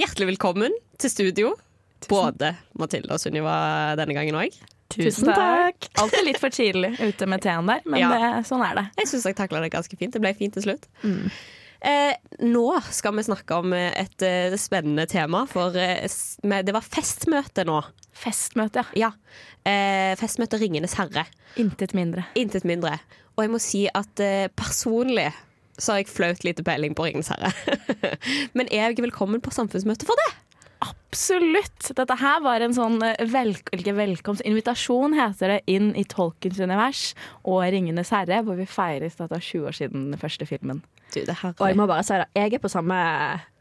Hjertelig velkommen til studio. Både Mathilde og Sunniva denne gangen òg. Tusen takk. Alltid litt for tidlig ute med teen der, men Ja. det, sånn er det. Jeg syns jeg takla det ganske fint. Det ble fint til slutt. Eh, nå skal vi snakke om et uh, spennende tema, for uh, med- det var festmøte nå. Festmøte, ja. Ja. Eh, festmøte Ringenes herre. Intet mindre. Intet mindre. Og jeg må si at uh, personlig så har jeg flaut lite peiling på Ringenes herre. Men er jeg velkommen på samfunnsmøte for det? Absolutt! Dette her var en sånn eh, vel, ikke velkomst, invitasjon, heter det, inn i Tolkens univers og Ringenes herre, hvor vi feires at det er 20 år siden den første filmen. Du, det herre. Og jeg må bare si det, jeg er på samme,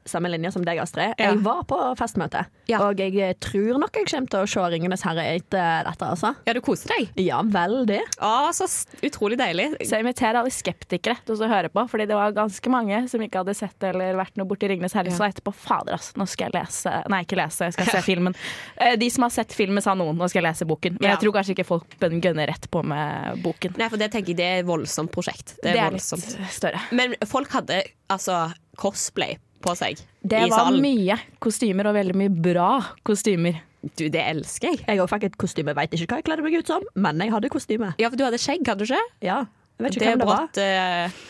samme linje som deg, Astrid. Ja. Jeg var på festmøte, Ja. og jeg tror nok jeg kommer til å se 'Ringenes herre' etter dette, altså. Ja, du koser deg? Ja, veldig. Å, så utrolig deilig. Så jeg inviterer alle skeptikere til å høre på, fordi det var ganske mange som ikke hadde sett eller vært noe borti Ringenes herre. Så etterpå, fader altså, nå skal jeg lese Nei, ikke lese, jeg skal se filmen. Eh, De som har sett filmen, sa noen, nå skal jeg lese boken. Men Ja. jeg tror kanskje ikke folk gønner rett på med boken. Nei, for det tenker jeg det er et voldsomt prosjekt. Det er, Det er litt større. Men folk hadde altså cosplay på seg Det i var mye kostymer, og veldig mye bra kostymer. Du, det elsker jeg. Jeg òg fikk et kostyme. Veit ikke hva jeg kledde meg ut som, men jeg hadde kostyme. Ja, for du hadde skjegg, hadde du ikke? Ja, jeg vet ikke Det er hvem det var. brått eh,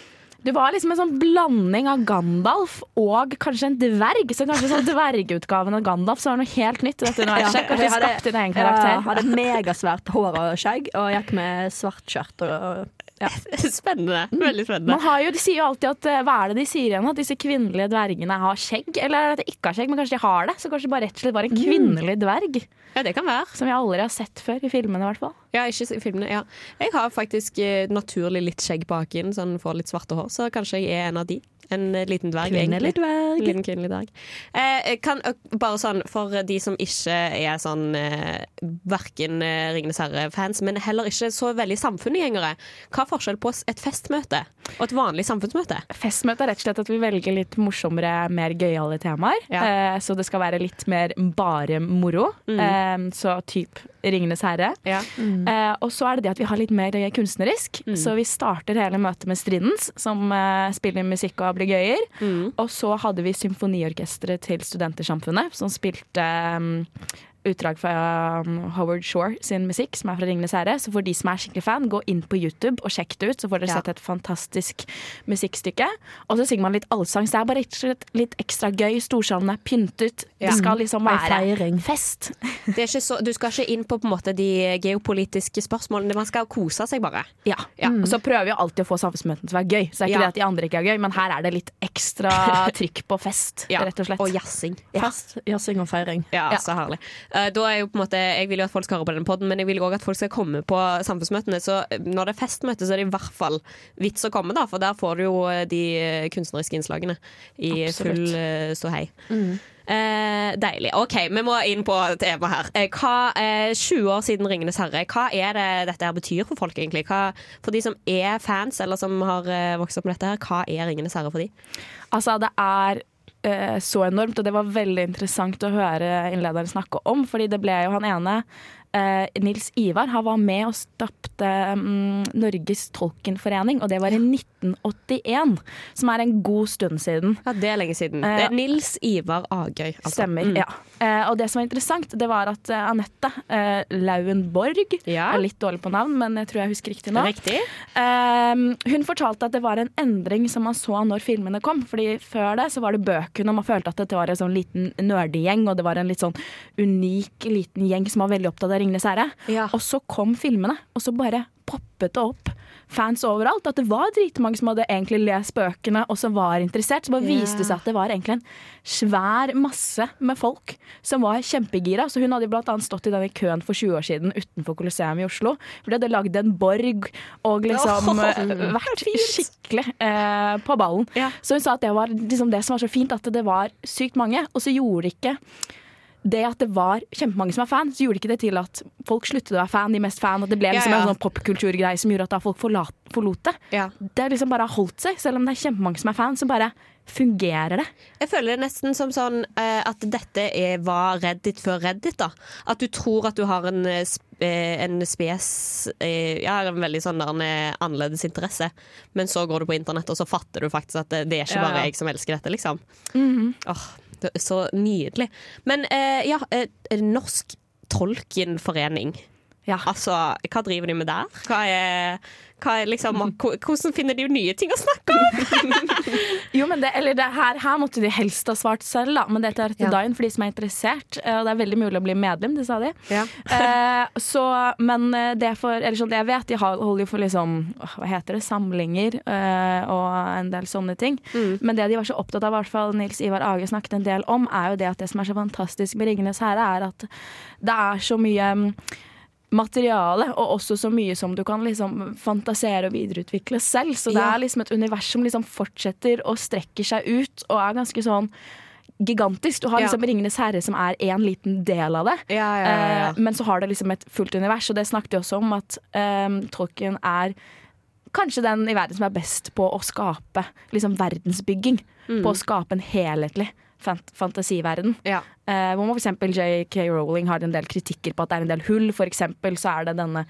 Det var liksom en sånn blanding av Gandalf og kanskje en dverg. Så kanskje sånn dvergutgaven av Gandalf så var det noe helt nytt dette universet. Kanskje jeg hadde- skapt din egen Ja, hadde megasvært hår og skjegg, og gikk med svart skjørt. Og, ja. Spennende. Veldig spennende. Man har jo, de sier jo alltid at eh, Hva er det de sier igjen? At disse kvinnelige dvergene har skjegg? Eller at de ikke har skjegg, men kanskje de har det? Så kanskje det bare rett og slett var en kvinnelig dverg. Ja, det kan være. Som jeg aldri har sett før i filmene, i hvert fall. Ja, ikke i filmene. Ja. Jeg har faktisk eh, naturlig litt skjegg baken, sånn får litt svarte hår, så kanskje jeg er en av de. En eh, liten dverg, Kvinnelig dverg. En liten kvinnelig dverg. Eh, kan, eh, bare sånn, for de som ikke er sånn eh, verken eh, Ringenes herre-fans, men heller ikke så veldig samfunnsgjengere, hva er forskjell på et festmøte og et vanlig samfunnsmøte? Festmøte er rett og slett at vi velger litt morsommere, mer gøyale temaer. Ja. Eh, så det skal være litt mer bare moro. Eh, så typ Ringenes herre. Ja. Eh, og så er det det at vi har litt mer kunstnerisk. kunstnerisk. Så vi starter hele møtet med Stridens, som eh, spiller musikk og ablegøyer. Og så hadde vi symfoniorkesteret til Studentersamfunnet, som spilte um, utdrag fra um, Howard Shore sin musikk, som er fra Ringenes herre. Så for de som er skikkelig fan, gå inn på YouTube og sjekk det ut, så får dere Ja. sett et fantastisk musikkstykke. Og så synger man litt allsang, så det er bare slett litt ekstra gøy. Storsalen er pyntet. Ja. Det skal liksom være feiring. fest. Så, du skal ikke inn på, på måte, de geopolitiske spørsmålene, man skal kose seg bare. Ja. Og så prøver vi alltid å få samfunnsmøtene til å være gøy. Så det er ikke Ja. det at de andre ikke er gøy, men her er det litt ekstra trykk på fest, rett og slett. Og jazzing. Fest, jazzing og feiring. Ja, Ja. så herlig. Eh, Da er jo på en måte, jeg vil jo at folk skal høre på den podden, men jeg vil òg at folk skal komme på samfunnsmøtene. Så når det er festmøte, så er det i hvert fall vits å komme, da, for der får du jo eh, de eh, kunstneriske innslagene i Absolutt. full ståhei. Eh, deilig. OK, vi må inn på temaet her. Eh, hva, eh, 20 år siden 'Ringenes herre', hva er det dette her betyr for folk, egentlig? Hva, for de som er fans, eller som har eh, vokst opp med dette her, hva er 'Ringenes herre' for de? Altså, det er eh, så enormt, og det var veldig interessant å høre innlederen snakke om, fordi det ble jo han ene eh, Nils Ivar han var med og stapte mm, Norges Tolkenforening, og det var i 1981, som er en god stund siden. Ja, Det er lenge siden. Eh, Det er Nils Ivar Agøy. altså. Stemmer, Mm. ja. Eh, og det som var interessant, det var at eh, Anette eh, Lauenborg Ja. Er litt dårlig på navn, men jeg tror jeg husker riktig nå. Riktig. Eh, hun fortalte at det var en endring som man så når filmene kom. Fordi Før det så var det bøkene, og man følte at det var en sånn liten nerdegjeng. Og det var en litt sånn unik liten gjeng som var veldig opptatt av Ringenes herre. Ja. Og så kom filmene, og så bare poppet det opp fans overalt. At det var dritmange som hadde egentlig lest bøkene og som var interessert. Så bare viste det seg at det var egentlig en svær masse med folk som var kjempegira. Så hun hadde blant annet stått i denne køen for 20 år siden utenfor Colosseum i Oslo. For de hadde lagd en borg og liksom eh, vært skikkelig eh, på ballen. Ja. Så hun sa at det var liksom det som var så fint, at det var sykt mange. Og så gjorde det ikke det at det var kjempemange som er fan, så gjorde ikke det til at folk sluttet å være fan, de mest fan, og det ble liksom ja. en sånn popkulturgreie som gjorde at da folk forlot det. Ja. Det har liksom bare holdt seg, selv om det er kjempemange som er fan, så bare fungerer det? Jeg føler det nesten som sånn eh, at dette er, var Reddit før Reddit. da At du tror at du har en, eh, eh, en spes Ja, en veldig sånn der annerledes interesse, men så går du på internett, og så fatter du faktisk at det, det er ikke bare ja. jeg som elsker dette, liksom. Åh, det er så nydelig. Men ja, Norsk Tolkenforening. Ja. Altså, hva driver de med der? Hva er, hva er liksom, hvordan finner de nye ting å snakke om? Jo, men det, eller det, her, her måtte de helst ha svart selv, da. Men dette er til Ja. Dine for de som er interessert. eh, Og det er veldig mulig å bli medlem, det sa de. Ja. Eh, så, men eh, det for, eller sånn, det jeg vet, de holder jo for liksom, hva heter det, samlinger eh, og en del sånne ting. Men det de var så opptatt av, i hvert fall Nils Ivar Age snakket en del om, er jo det at det som er så fantastisk med Ringenes herre, er at det er så mye mm, materiale, og også så mye som du kan liksom fantasere og videreutvikle selv. Så det Ja. er liksom et univers som liksom fortsetter og strekker seg ut, og er ganske sånn gigantisk. Du har Ja. liksom Ringenes herre som er én liten del av det. Ja, ja, ja, ja. Eh, men så har det liksom et fullt univers, og det snakket vi også om at eh, Tolkien er kanskje den i verden som er best på å skape liksom verdensbygging. Mm. På å skape en helhetlig fant fantasiverden. Ja. Eh, hvor man eksempel J.K. Rowling har en del kritikker på at det er en del hull. For eksempel så er det denne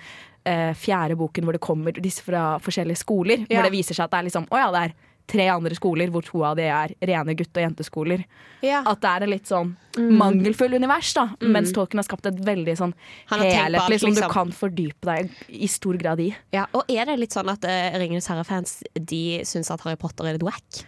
eh, fjerde boken hvor det kommer disse fra forskjellige skoler. Ja. Hvor det viser seg at det er liksom Å ja, det er tre andre skoler hvor to av de er rene gutte- og jenteskoler. Ja. At det er et litt sånn mangelfull univers, da. Mens Tolkien har skapt et veldig sånn helhetlig som liksom. du kan fordype deg i stor grad i. Ja, og er det litt sånn at uh, Ringenes herre-fans De syns at Harry Potter er litt wack?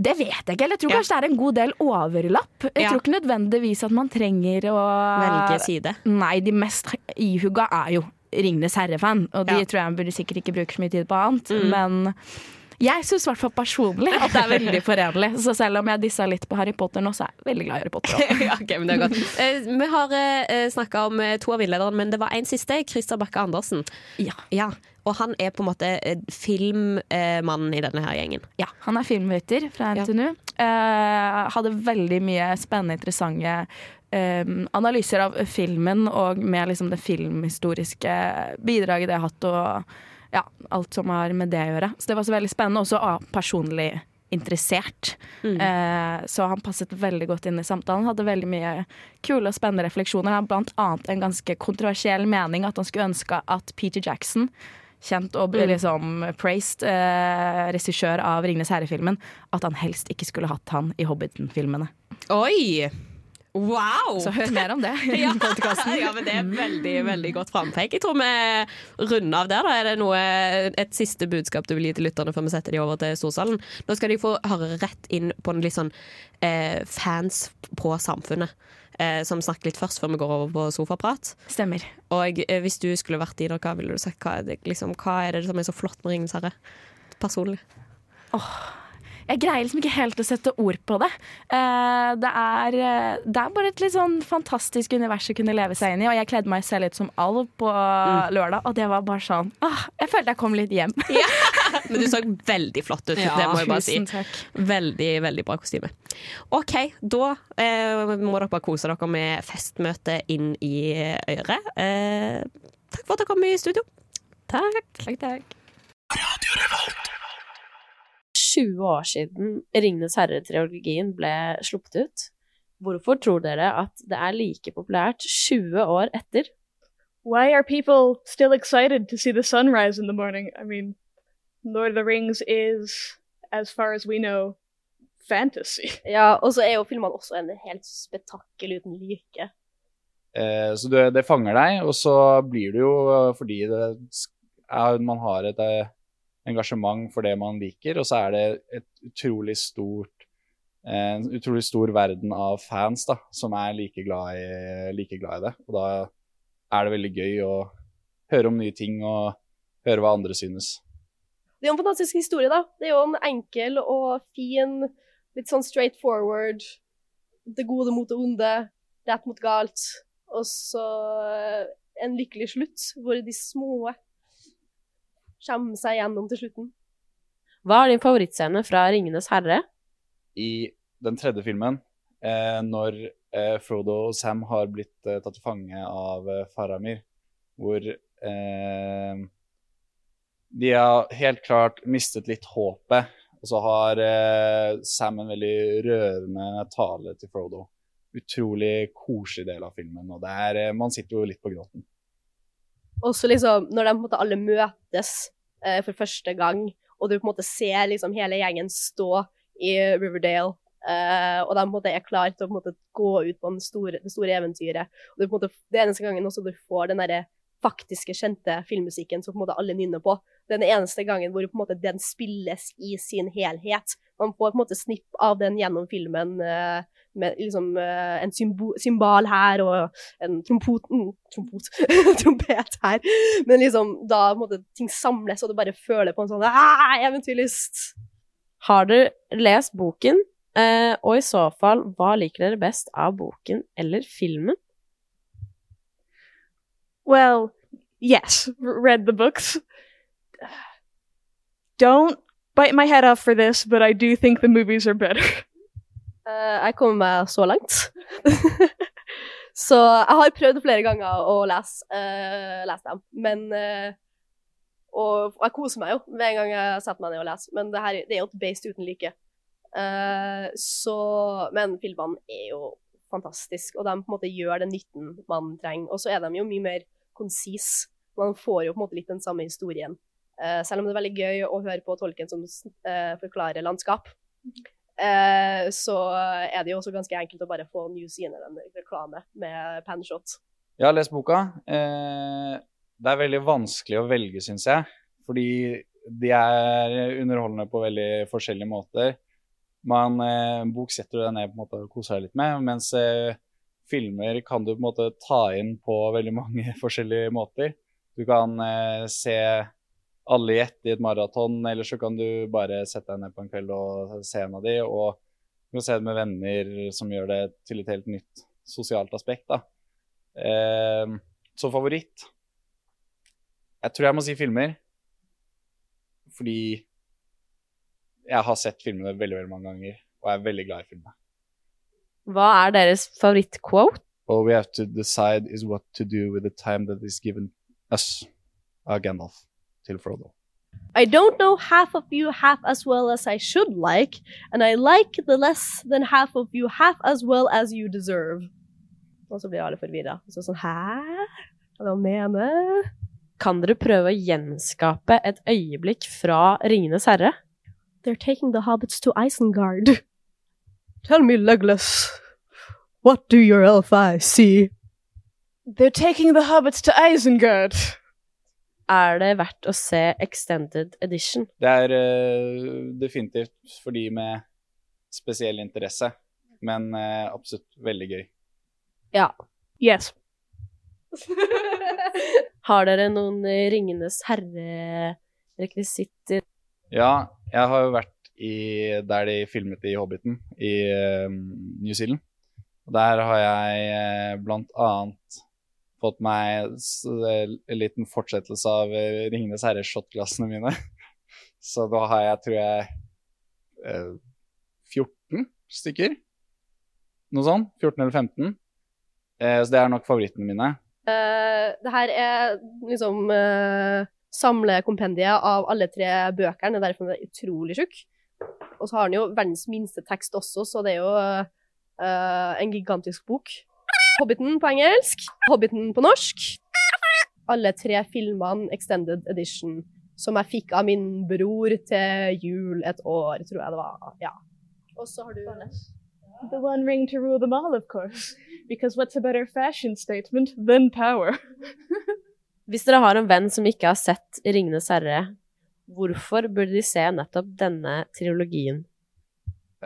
Det vet jeg ikke. Eller jeg tror Ja. kanskje det er en god del overlapp. Jeg Ja. tror ikke nødvendigvis at man trenger å Velge side? Nei, de mest ihuga er jo Ringenes herre-fan, og de Ja. tror jeg man burde sikkert ikke bruke så mye tid på annet. Men jeg syns i hvert fall personlig at det er veldig forenlig. Så selv om jeg dissa litt på Harry Potter nå, så er jeg veldig glad i Harry Potter. også. ja, ok, men det er godt. Eh, vi har eh, snakka om eh, to av villlederne, men det var en siste. Christer Bakke Andersen. Ja. Ja, Og han er på en måte eh, filmmannen i denne her gjengen. Ja, han er filmviter fra Ja. NTNU. Eh, hadde veldig mye spennende, interessante Um, analyser av filmen, og med liksom det filmhistoriske bidraget det har hatt, og ja, alt som har med det å gjøre. Så det var så veldig spennende, også ah, personlig interessert. Eh, så han passet veldig godt inn i samtalen. Hadde veldig mye kule og spennende refleksjoner. Han blant annet en ganske kontroversiell mening at han skulle ønske at Peter Jackson kjent og liksom praised eh, regissør av 'Ringenes herre'-filmen, at han helst ikke skulle hatt han i Hobbiten-filmene. Oi! Wow! Så hør mer om det i ja. podkasten. ja, men det er veldig veldig godt frampek. Jeg tror vi runder av der. da Er det noe, et siste budskap du vil gi til lytterne før vi setter de over til Storsalen? Nå skal de få høre rett inn på en litt sånn eh, fans på samfunnet. Eh, som snakker litt først, før vi går over på sofaprat. Stemmer. Og eh, hvis du skulle vært i der, hva ville du sagt? Hva er, det, liksom, hva er det som er så flott med 'Ringenes herre'? Personlig. Jeg greier liksom ikke helt å sette ord på det. Eh, det, er, eh, det er bare et litt sånn fantastisk univers å kunne leve seg inn i. Og jeg kledde meg selv ut som alv på lørdag, og det var bare sånn ah, Jeg følte jeg kom litt hjem. Men du så veldig flott ut, det må jeg bare si. Takk. Veldig, veldig bra kostyme. OK, da eh, må dere bare kose dere med festmøte inn i øret. Eh, takk for at dere kom i studio. Takk. Takk, takk. 20 år siden Ringenes herre-triologien ble sluppet ut. Hvorfor tror dere at det er like populært 20 år etter? Why are people still excited to see the sunrise in the morning? I mean, Lord of the Rings is, as far as we know, fantasy. Ja, og så er jo filmene også en helt spetakkel uten like. Eh, så det, det fanger deg, og så blir det jo eh, fordi det er, man har et eh, engasjement for det man liker, og så er det et utrolig stort eh, en utrolig stor verden av fans da, som er like glad, i, like glad i det. Og da er det veldig gøy å høre om nye ting og høre hva andre synes. Det er jo en fantastisk historie, da. Det er jo en enkel og fin, litt sånn straight forward. Det gode mot det onde, rett mot galt. Og så eh, en lykkelig slutt, hvor de små kommer seg gjennom til slutten. Hva er din favorittscene fra 'Ringenes herre'? I den tredje filmen, eh, når eh, Frodo og Sam har blitt eh, tatt til fange av eh, Faramir, hvor eh, de har helt klart mistet litt håpet Og så har eh, Sam en veldig rørende tale til Frodo. Utrolig koselig del av filmen, og det er, eh, man sitter jo litt på gråten. Også liksom, når de på en måte alle møtes eh, for første gang, og du på en måte ser liksom hele gjengen stå i Riverdale, eh, og de på en måte er klar til å på en måte gå ut på store, det store eventyret, og er på en måte det eneste gangen også du får den derre faktiske, kjente filmmusikken som på en måte alle nynner på. Den eneste gangen hvor på en måte den spilles i sin helhet. Man får på en måte snipp av den gjennom filmen eh, med liksom eh, en symbol symbal her og en trompot, mm, trompot trompet her. Men liksom da på en måte ting samles, og du bare føler på en sånn ah, eventyrlyst. Har dere lest boken? Eh, og i så fall, hva liker dere best av boken eller filmen? Well, yes, read the books. Don't bite my head off for this, but I do think the movies are better. Uh, jeg kommer meg så langt. så jeg har prøvd flere ganger å lese, uh, lese dem, men uh, og, jeg koser meg jo med en gang jeg setter meg ned og leser, men det, her, det er jo et beist uten like. Så Men filmene er jo fantastiske, og de på en måte gjør den nytten man trenger. Og så er de jo mye mer konsise. Man får jo på en måte litt den samme historien. Eh, selv om det er veldig gøy å høre på tolken som eh, forklarer landskap. Eh, så er det jo også ganske enkelt å bare få New Zealand den reklame med panshot. Jeg har lest boka. Eh, det er veldig vanskelig å velge, syns jeg. Fordi de er underholdende på veldig forskjellige måter. Man, eh, bok setter du deg ned på en måte og koser deg litt med, mens eh, filmer kan du på en måte ta inn på veldig mange forskjellige måter. Du kan eh, se alle i ett i et maraton, eller så kan du bare sette deg ned på en kveld og se en av de, og du kan se det med venner som gjør det til et helt nytt sosialt aspekt. da. Eh, så favoritt Jeg tror jeg må si filmer. Fordi jeg har sett filmene veldig veldig mange ganger, og jeg er veldig glad i filmene. Hva er deres favorittquote? All we have to decide is what to do with the time that is given us av Gandalf til Frodo. I don't know half of you half as well as I should like, and I like the less than half of you half as well as you deserve. Og så blir alle forvirra. Så sånn Hæ? Hva er det han mener? Kan dere prøve å gjenskape et øyeblikk fra Ringenes herre? They're taking the hobbits to Isengard. Tell me, Legolas, what do your elf eyes see? They're taking the hobbits to Isengard. Er det verdt å se Extended Edition? Det er uh, definitivt for de med spesiell interesse, men uh, absolutt veldig gøy. Ja. Yes. Har dere noen eh, Ringenes herre-rekvisitter? Ja, jeg har jo vært i der de filmet i Hobbiten, i uh, New Zealand. Og der har jeg blant annet fått meg en liten fortsettelse av eh, Ringenes herre-shotglassene mine. Så da har jeg, tror jeg, eh, 14 stykker. Noe sånn. 14 eller 15. Eh, så det er nok favorittene mine. Uh, det her er liksom uh, samlekompendiet av alle tre bøkene, er derfor den er utrolig tjukk. Og så har den jo verdens minste tekst også, så det er jo uh, en gigantisk bok. Hobbiten på engelsk, Hobbiten på norsk. Alle tre filmene extended edition, som jeg fikk av min bror til jul et år, tror jeg det var. Ja. Og så har du The One Ring to rule them all, of course. Because what's a better fashion statement than power? Hvis dere har en venn som ikke har sett Ringenes herre, hvorfor burde de se nettopp denne trilogien?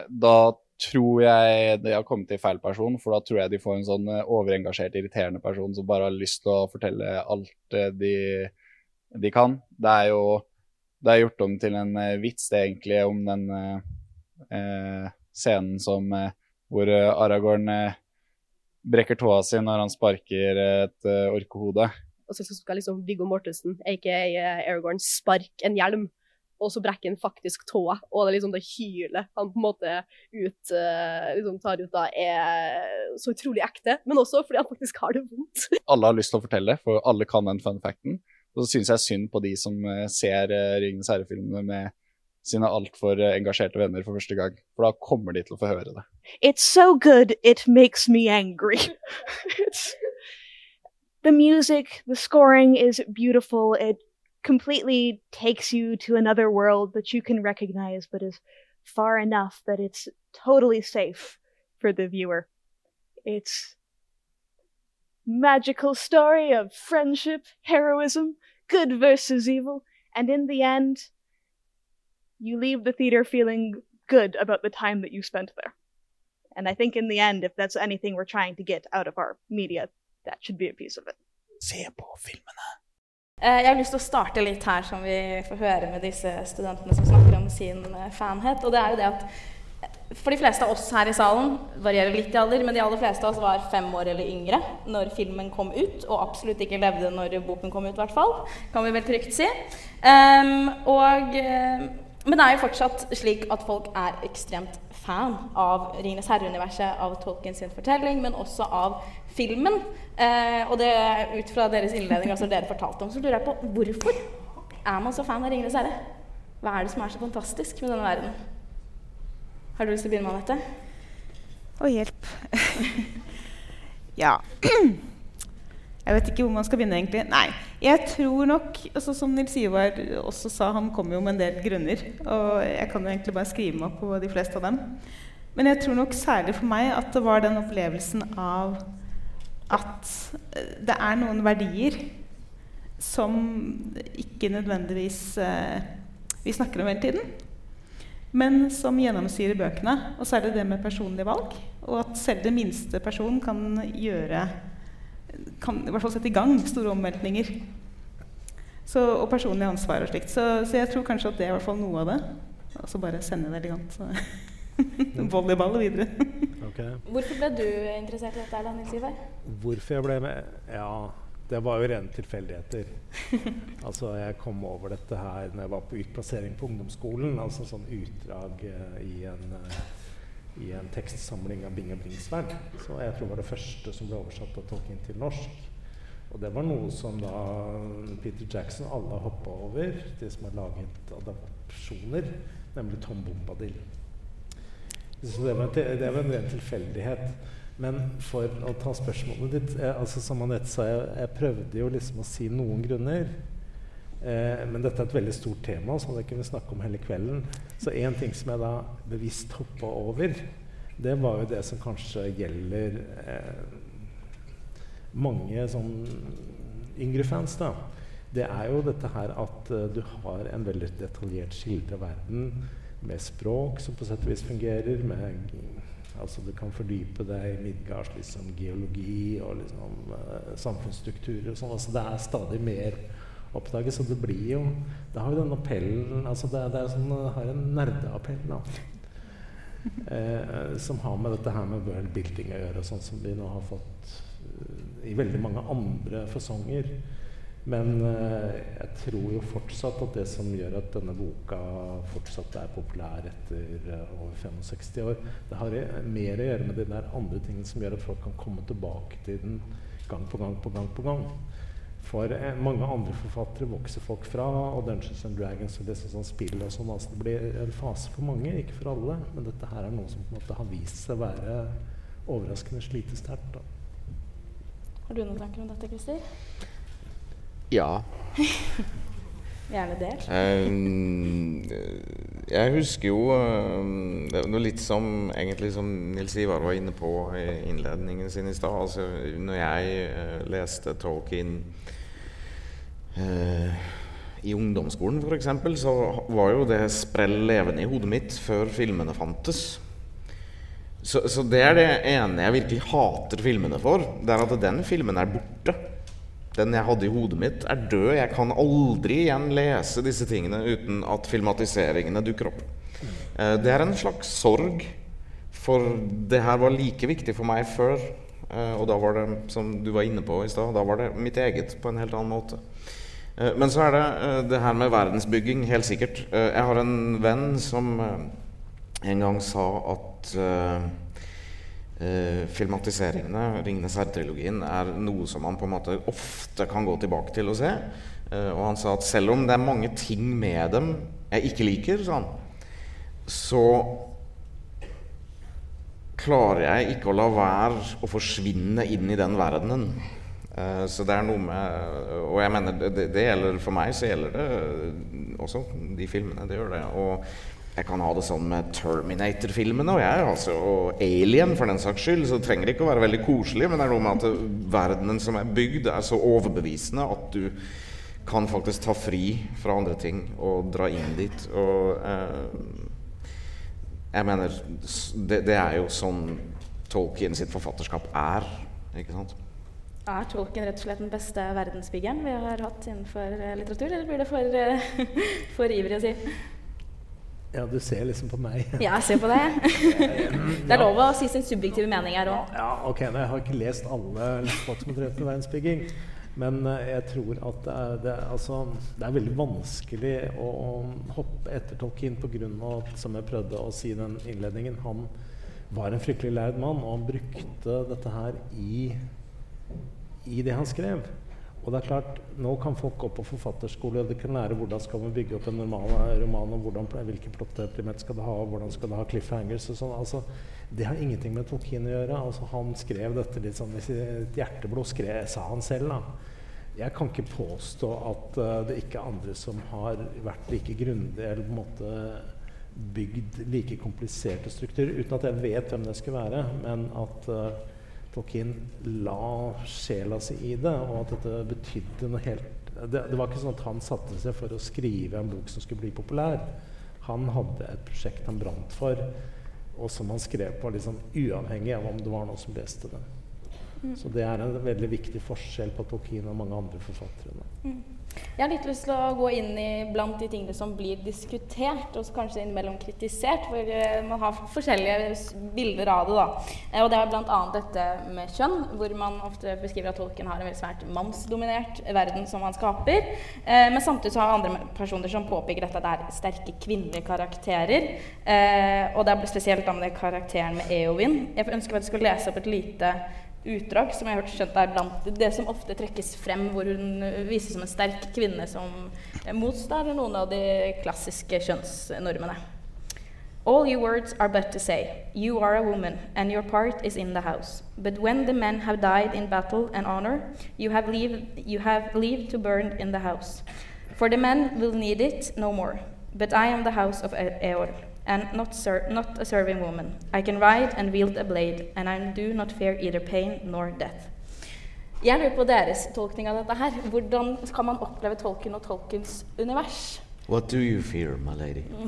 Da tror jeg de har kommet til feil person, for da tror jeg de får en sånn eh, overengasjert, irriterende person som bare har lyst til å fortelle alt eh, de, de kan. Det er jo det er gjort om til en eh, vits, det egentlig, om den eh, scenen som hvor Aragorn brekker tåa si når han sparker et eh, orkehode. Og så skal liksom Viggo Mortensen, aka Aragorn, sparke en hjelm. Og så brekker han faktisk tåa, og det er liksom det hylet han på en måte ut, eh, liksom tar ut da, er så utrolig ekte. Men også fordi han faktisk har det vondt. alle har lyst til å fortelle, for alle kan den fun facten. Og så syns jeg synd på de som eh, ser uh, Ringenes herre-filmene med sine altfor eh, engasjerte venner for første gang. For da kommer de til å få høre det. It's so good, it makes me angry. the music, the scoring is beautiful. It completely takes you to another world that you can recognize, but is far enough that it's totally safe for the viewer. It's magical story of friendship, heroism, good versus evil, and in the end, you leave the theater feeling good about the time that you spent there. And I think in the end, if that's anything we're trying to get out of our media, that should be a piece of it. Se på filmene! Eh, Jeg har lyst til å starte litt her, som vi får høre med disse studentene som snakker om sin eh, fanhet. Og det er jo det at eh, for de fleste av oss her i salen, varierer litt i alder, men de aller fleste av oss var fem år eller yngre når filmen kom ut, og absolutt ikke levde når boken kom ut, i hvert fall. Kan vi vel trygt si. Um, og, men det er jo fortsatt slik at folk er ekstremt fan av Ringenes herre-universet, av Tolkien sin fortelling, men også av filmen. Eh, og det ut fra deres innledning, altså dere fortalte om, så lurer jeg på hvorfor er man så fan av Ringenes herre? Hva er det som er så fantastisk med denne verden? Har du lyst til å begynne med dette? Å, hjelp. ja. Jeg vet ikke hvor man skal begynne, egentlig. Nei. Jeg tror nok, altså, som Nils Ivar også sa, han kom jo med en del grunner. Og jeg kan jo egentlig bare skrive meg opp på de fleste av dem. Men jeg tror nok særlig for meg at det var den opplevelsen av at eh, det er noen verdier som ikke nødvendigvis eh, vi snakker om hele tiden, men som gjennomsyrer bøkene. Og særlig det med personlige valg. Og at selv den minste person kan gjøre kan i hvert fall sette i gang store omveltninger. Så, og personlig ansvar og slikt. Så, så, jeg tror kanskje at det er i hvert fall noe av det. Og så bare sende det elegant. Volleyball videre. Okay. Hvorfor ble du interessert i dette, Nils Ivar? Hvorfor jeg ble med? Ja, det var jo rene tilfeldigheter. altså, jeg kom over dette her når jeg var på utplassering på ungdomsskolen. Altså sånn utdrag uh, i en uh, i en tekstsamling av Bing og Bringsværd. Så jeg tror det var det første som ble oversatt av Tolkien til norsk. Og det var noe som da Peter Jackson alle hoppa over, de som har laget adopsjoner, nemlig Tom Bombadil. Så det det var en ren tilfeldighet. Men for å ta spørsmålet ditt jeg, altså Som Anette sa, jeg, jeg prøvde jo liksom å si noen grunner. Eh, men dette er et veldig stort tema, som jeg kunne snakke om hele kvelden. Så én ting som jeg da bevisst hoppa over, det var jo det som kanskje gjelder eh, mange sånn yngre fans. da. Det er jo dette her at uh, du har en veldig detaljert skildra verden med språk som på sett og vis fungerer. med Altså Du kan fordype deg i Midgards liksom, geologi og liksom, uh, samfunnsstrukturer. og sånn, altså Det er stadig mer oppdaget, Så det blir jo Det har jo den appellen altså Det, det sånn, det har en nerdeappell, da. Eh, som har med dette her med world building å gjøre, sånn som vi nå har fått uh, i veldig mange andre fasonger. Men uh, jeg tror jo fortsatt at det som gjør at denne boka fortsatt er populær etter uh, over 65 år, det har mer å gjøre med de der andre tingene som gjør at folk kan komme tilbake til den gang på gang på gang på gang. For eh, mange andre forfattere vokser folk fra, og Dungeons and Dragons og det sånn spill og sånn. Altså det blir en fase for mange, ikke for alle. Men dette her er noe som på en måte har vist seg å være overraskende slitesterkt. Har du noen tanker om dette, Christer? Ja. Gjerne del. Um, jeg husker jo um, Det var litt som egentlig som Nils Ivar var inne på i innledningen sin i stad. Altså, når jeg uh, leste Tolkien i ungdomsskolen f.eks., så var jo det sprell levende i hodet mitt før filmene fantes. Så, så det er det ene jeg virkelig hater filmene for. Det er at den filmen er borte den jeg hadde i hodet mitt, er død. Jeg kan aldri igjen lese disse tingene uten at filmatiseringene dukker opp. Eh, det er en slags sorg, for det her var like viktig for meg før. Eh, og da var det, som du var inne på i stad, da var det mitt eget på en helt annen måte. Eh, men så er det det her med verdensbygging, helt sikkert. Jeg har en venn som en gang sa at eh, filmatiseringene, 'Ringenes herre'-trilogien, er noe som man på en måte ofte kan gå tilbake til og se. Eh, og han sa at selv om det er mange ting med dem jeg ikke liker, sa han, så klarer jeg ikke å la være å forsvinne inn i den verdenen. Eh, så det er noe med Og jeg mener, det, det gjelder for meg, så gjelder det også de filmene. Det gjør det. Og jeg kan ha det sånn med Terminator-filmene og jeg, altså, og Alien for den saks skyld. Så det trenger ikke å være veldig koselig, men det er noe med at verdenen som er bygd, er så overbevisende at du kan faktisk ta fri fra andre ting og dra inn dit. Og eh, jeg mener det, det, er jo sånn Tolkien sitt forfatterskap er. Ikke sant? Er Tolkien rett og slett den beste verdensbyggeren vi har hatt innenfor eh, litteratur, eller blir det for, eh, for ivrig å si? Ja, du ser liksom på meg. ja, jeg ser på deg. det er lov å si sin subjektive mening her òg. Ja, ok, Jeg har ikke lest alle folk som har drevet med verdensbygging. Men uh, jeg tror at det er, det, altså, det er veldig vanskelig å, å hoppe ettertolke inn pga. som jeg prøvde å si i den innledningen, han var en fryktelig lærd mann, og han brukte dette her i, i det han skrev. Og det er klart, Nå kan folk gå på forfatterskole og de kan lære hvordan skal man bygge opp en normal eh, roman, og hvordan, hvilke plottelement skal det ha, og hvordan skal det ha cliffhangers og sånn. Altså, det har ingenting med Tolkien å gjøre. Altså, han skrev dette litt sånn i sitt hjerteblod, skrev, sa han selv. da. Jeg kan ikke påstå at uh, det ikke er andre som har vært like grundige eller på en måte bygd like kompliserte strukturer, uten at jeg vet hvem det skulle være. Men at uh, Tolkien la sjela si i det, og at dette betydde noe helt det, det, var ikke sånn at han satte seg for å skrive en bok som skulle bli populær. Han hadde et prosjekt han brant for, og som han skrev på liksom uavhengig av om det var noen som leste det. Mm. Så det er en veldig viktig forskjell på Tolkien og mange andre forfattere. Mm. Jeg har litt lyst til å gå inn i blant de tingene som blir diskutert, og kanskje innimellom kritisert, for uh, man har forskjellige bilder av det. da. Uh, og Det er bl.a. dette med kjønn, hvor man ofte beskriver at tolken har en veldig svært mannsdominert verden som han skaper. Uh, men samtidig så har andre personer som påpeker dette at det er sterke kvinnelige karakterer. og det er spesielt da med karakteren med Eowyn. Jeg ønsker jeg skal lese opp et lite utdrag som jeg har hørt skjønt er blant det som ofte trekkes frem, hvor hun vises som en sterk kvinne som motstår noen av de klassiske kjønnsnormene. All your words are but to say, You are a woman, and your part is in the house. But when the men have died in battle and honor, you have leave, you have leave to burn in the house. For the men will need it no more. But I am the house of Eor and not, not, a serving woman. I can ride and wield a blade, and I do not fear either pain nor death. Jeg lurer på deres tolkning av dette her. Hvordan kan man oppleve tolken og tolkens univers? What do you fear, my lady?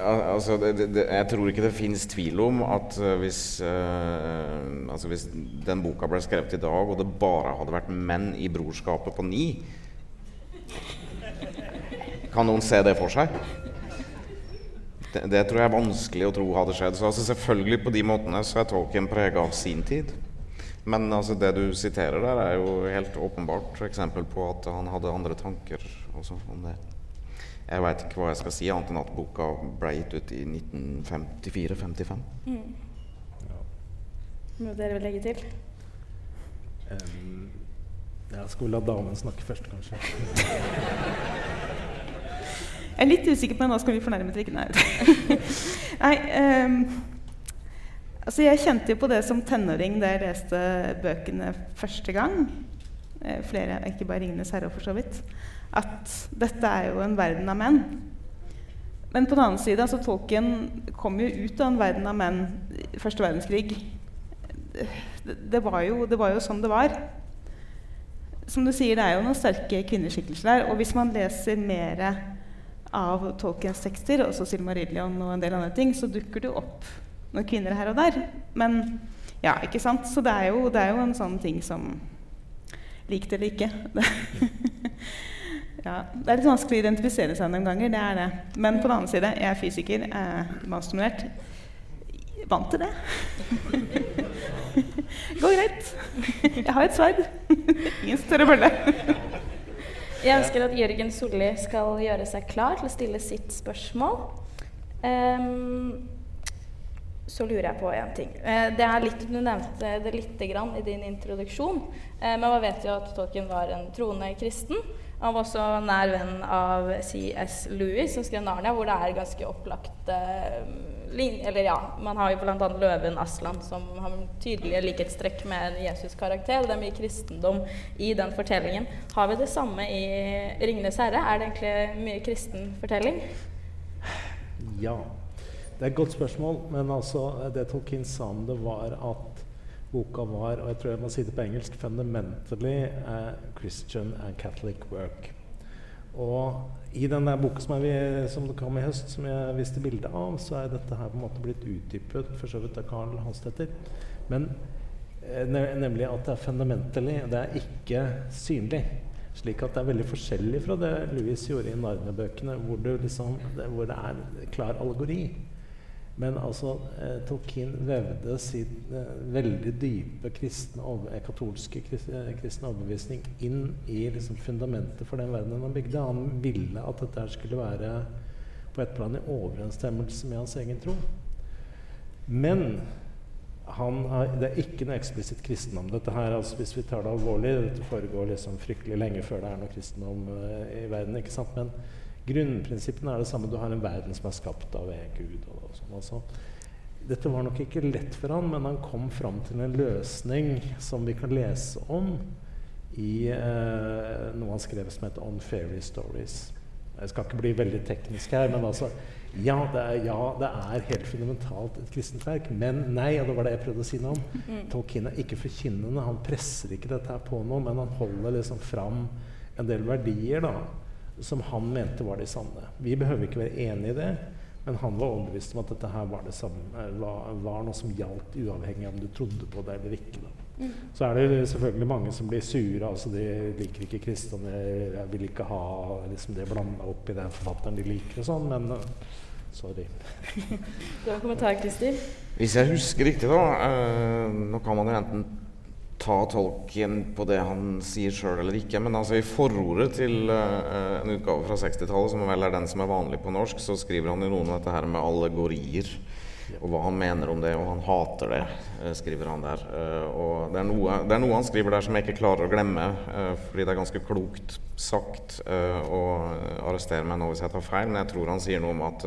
altså, det, det, jeg tror ikke det fins tvil om at uh, hvis, uh, altså hvis den boka ble skrevet i dag, og det bare hadde vært menn i brorskapet på ni, kan noen se det for seg? Det, det, tror jeg er vanskelig å tro hadde skjedd. Så altså, Selvfølgelig på de måtene så er Tolkien prega av sin tid. Men altså, det du siterer der, er jo helt åpenbart eksempel på at han hadde andre tanker også om det. Jeg veit ikke hva jeg skal si, annet enn at boka ble gitt ut i 1954-55. Mm. Noe dere vil legge til? Um, jeg skulle la damen snakke først, kanskje? Jeg er litt usikker på hva skal bli fornærmet eller ikke. Nei. Nei um, altså jeg kjente jo på det som tenåring da jeg leste bøkene første gang. Eh, flere, ikke bare 'Ringenes herre', for så vidt. At dette er jo en verden av menn. Men på den annen side, altså Tolkien kom jo ut av en verden av menn i første verdenskrig. Det, det, var jo, det var jo sånn det var. Som du sier, det er jo noen sterke kvinneskikkelser der. Og hvis man leser mer av Tolkiens tekster, også Silmarillion og en del andre ting, så dukker det opp noen kvinner her og der. Men ja, ikke sant? Så det er jo, det er jo en sånn ting som Lik det eller ikke. ja, det er litt vanskelig å identifisere seg noen ganger. det er det. Men på den annen side, jeg er fysiker, eh, mannsdominert. Vant til det. Går greit. Jeg har et sverd. Ingen større bølle. Jeg ønsker at Jørgen Solli skal gjøre seg klar til å stille sitt spørsmål. Um, så lurer jeg på en ting. Eh, det er litt, Du nevnte det lite grann i din introduksjon. Eh, men man vet jo at Tolkien var en troende kristen. Han var også nær venn av C.S. Lewis, som skrev 'Narnia', hvor det er ganske opplagt eh, lin- Eller ja, man har jo bl.a. løven Aslan, som har tydelige likhetstrekk med en Jesus-karakter. Det er mye kristendom i den fortellingen. Har vi det samme i 'Ringenes herre'? Er det egentlig mye kristen fortelling? Ja. Det er et godt spørsmål, men altså, det Tolkien sa om det, var at boka var, og jeg tror jeg må si det på engelsk, 'fundamentally Christian and Catholic work'. Og i den der boka som, er, som det kom i høst, som jeg viste bilde av, så er dette her på en måte blitt utdypet for så vidt av Carl Hanstetter. Men eh, ne- nemlig at det er fundamentally, det er ikke synlig. Slik at det er veldig forskjellig fra det Louis gjorde i Narnia-bøkene, hvor, liksom, hvor det er klar allegori. Men altså, eh, Tolkien vevde sin eh, veldig dype kristne, eh, katolske eh, kristne overbevisning inn i liksom, fundamentet for den verdenen han bygde. Han ville at dette skulle være på et plan i overensstemmelse med hans egen tro. Men har, det er ikke noe eksplisitt kristendom. Dette her, altså, hvis vi tar det alvorlig, dette foregår liksom fryktelig lenge før det er noe kristendom eh, i verden. ikke sant? Men grunnprinsippene er det samme. Du har en verden som er skapt av en gud. Og, og sånn, altså. Dette var nok ikke lett for han, men han kom fram til en løsning som vi kan lese om i eh, noe han skrev som heter 'On Fairy Stories'. Jeg skal ikke bli veldig teknisk her, men altså ja det, er, ja, det er helt fundamentalt et kristent verk, men nei, og det var det jeg prøvde å si noe om. Mm. Tolkien er ikke forkynnende. Han presser ikke dette her på noe, men han holder liksom fram en del verdier da, som han mente var de sanne. Vi behøver ikke være enig i det, men han var overbevist om at dette her var, det samme, eh, var, var noe som gjaldt uavhengig av om du trodde på det eller ikke. Da. Mm. Så er det selvfølgelig mange som blir sure. altså De liker ikke kristne, jeg vil ikke ha liksom, det blanda opp i den forfatteren de liker og sånn, men eh, sorry. Du har kommentar, Christer? Hvis jeg husker riktig, da eh, Nå kan man jo enten ta tolken på det han sier sjøl eller ikke, men altså i forordet til uh, en utgave fra 60-tallet, som vel er den som er vanlig på norsk, så skriver han jo noe om dette her med allegorier. Og hva han mener om det, og han hater det, eh, skriver han der. Eh, og det er, noe, det er noe han skriver der som jeg ikke klarer å glemme, fordi det er ganske klokt sagt. og arrester meg nå hvis jeg tar feil, men jeg tror han sier noe om at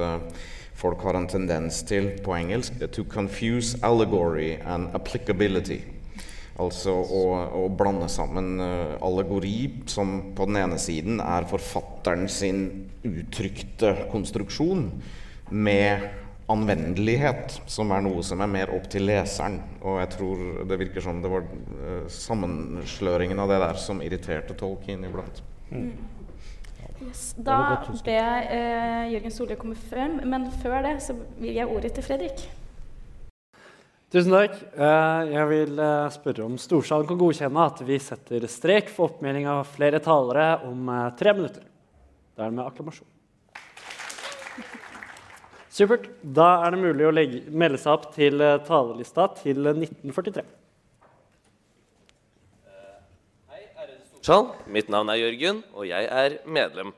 folk har en tendens til, på engelsk, to confuse allegory and applicability. Altså å, å blande sammen eh, allegori, som på den ene siden er forfatteren sin uttrykte konstruksjon, med anvendelighet, som er noe som er mer opp til leseren. Og jeg tror det virker som det var eh, sammensløringen av det der som irriterte Tolkien iblant. Yes. Da ber jeg eh, Jørgen Solli komme frem, men før det så vil jeg ordet til Fredrik. Tusen takk. Eh, Jeg vil eh, spørre om Storsalen kan godkjenne at vi setter strek for oppmelding av flere talere om eh, tre minutter. Det er med akklamasjon. Supert. Da er det mulig å legge, melde seg opp til talerlista til 1943. Storsal. Mitt navn er Jørgen, og jeg er medlem.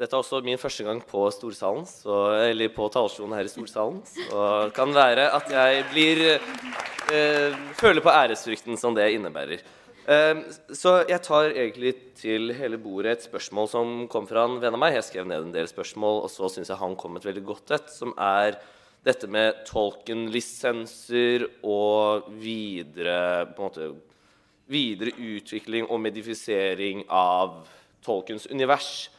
Dette er også min første gang på Storsalen, så, eller på talerstolen her i Storsalen. Så det kan være at jeg blir eh, føler på æresfrykten som det innebærer. Eh, så jeg tar egentlig til hele bordet et spørsmål som kom fra en venn av meg. Jeg skrev ned en del spørsmål, og så syns jeg han kom et veldig godt et, som er dette med Tolkien-lisenser og videre på en måte videre utvikling og medifisering av Tolkens univers.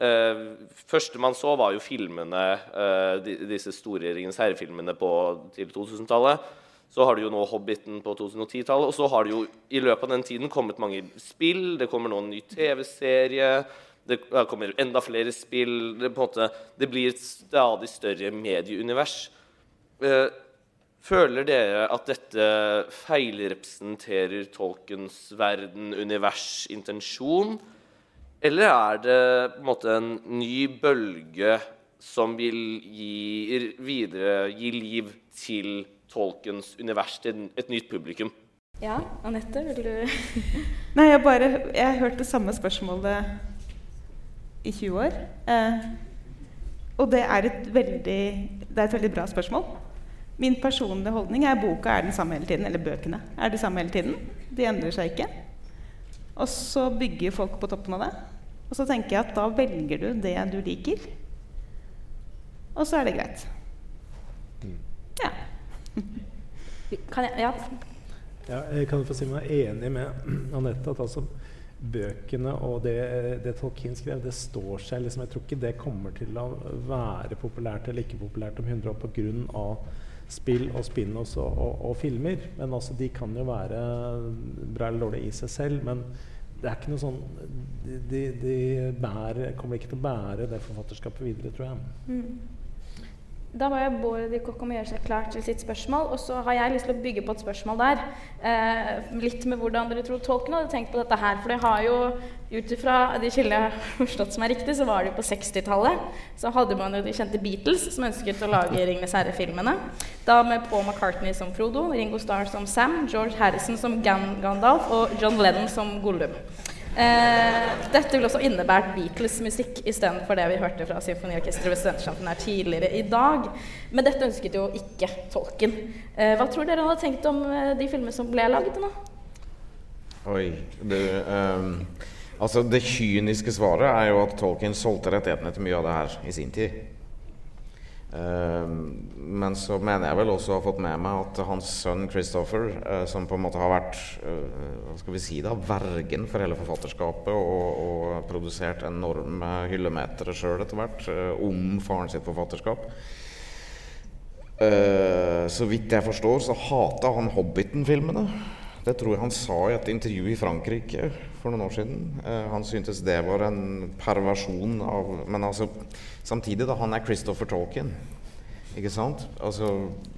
Eh, første man så, var jo filmene, eh, disse store Ringens herre-filmene til 2000-tallet. Så har du jo nå Hobbiten på 2010-tallet, og så har det jo i løpet av den tiden kommet mange spill. Det kommer nå en ny TV-serie. Det kommer enda flere spill. Det, måte, det blir et stadig større medieunivers. Eh, Føler dere at dette feilrepresenterer Tolkens verden, univers, intensjon? Eller er det på en måte en ny bølge som vil gi videre gi liv til Tolkens univers, til et nytt publikum? Ja, Anette, vil du Nei, jeg bare Jeg har hørt det samme spørsmålet i 20 år. Eh, og det er et veldig Det er et veldig bra spørsmål. Min personlige holdning er boka er den samme hele tiden. Eller bøkene er de samme hele tiden. De endrer seg ikke. Og så bygger folk på toppen av det. Og så tenker jeg at da velger du det du liker. Og så er det greit. Ja. Kan jeg Ja. Ja, jeg kan få si meg enig med Anette. at altså Bøkene og det, det Tolkien skrev, det står seg. liksom Jeg tror ikke det kommer til å være populært eller ikke populært om 100 år pga. Spill og spin-offs og, og, og, filmer. Men altså, de kan jo være bra eller dårlige i seg selv. Men det er ikke noe sånn De, de bærer, kommer ikke til å bære det forfatterskapet videre, tror jeg. Mm. Da var jeg Bård Kokk om å gjøre seg klar til sitt spørsmål. Og så har jeg lyst til å bygge på et spørsmål der. Eh, litt med hvordan dere tror tolken hadde tenkt på dette her. For det har jo, ut ifra de kildene jeg har forstått som er riktig, så var det jo på 60-tallet. Så hadde man jo de kjente Beatles som ønsket å lage 'Ringenes herre'-filmene. Da med Paul McCartney som Frodo, Ringo Starr som Sam, George Harrison som Gan Gandalf og John Lennon som Gollum. Eh, dette vil også innebære Beatles-musikk istedenfor det vi hørte fra Symfoniorkesteret ved Studentersamfunnet her tidligere i dag. Men dette ønsket jo ikke tolken. Eh, hva tror dere han hadde tenkt om eh, de filmene som ble laget nå? Oi, du um, Altså, det kyniske svaret er jo at Tolkien solgte rettighetene til mye av det her i sin tid. Ehm, men så mener jeg vel også å ha fått med meg at hans sønn Christopher, uh, som på en måte har vært uh, hva skal vi si da, vergen for hele forfatterskapet og, og produsert enorme hyllemetere sjøl etter hvert uh, om faren sitt forfatterskap Så vidt jeg forstår, så hata han Hobbiten-filmene. Det tror jeg han sa i et intervju i Frankrike for noen år siden. han syntes det var en perversjon av Men altså Samtidig, da, han er Christopher Tolkien. Ikke sant? Altså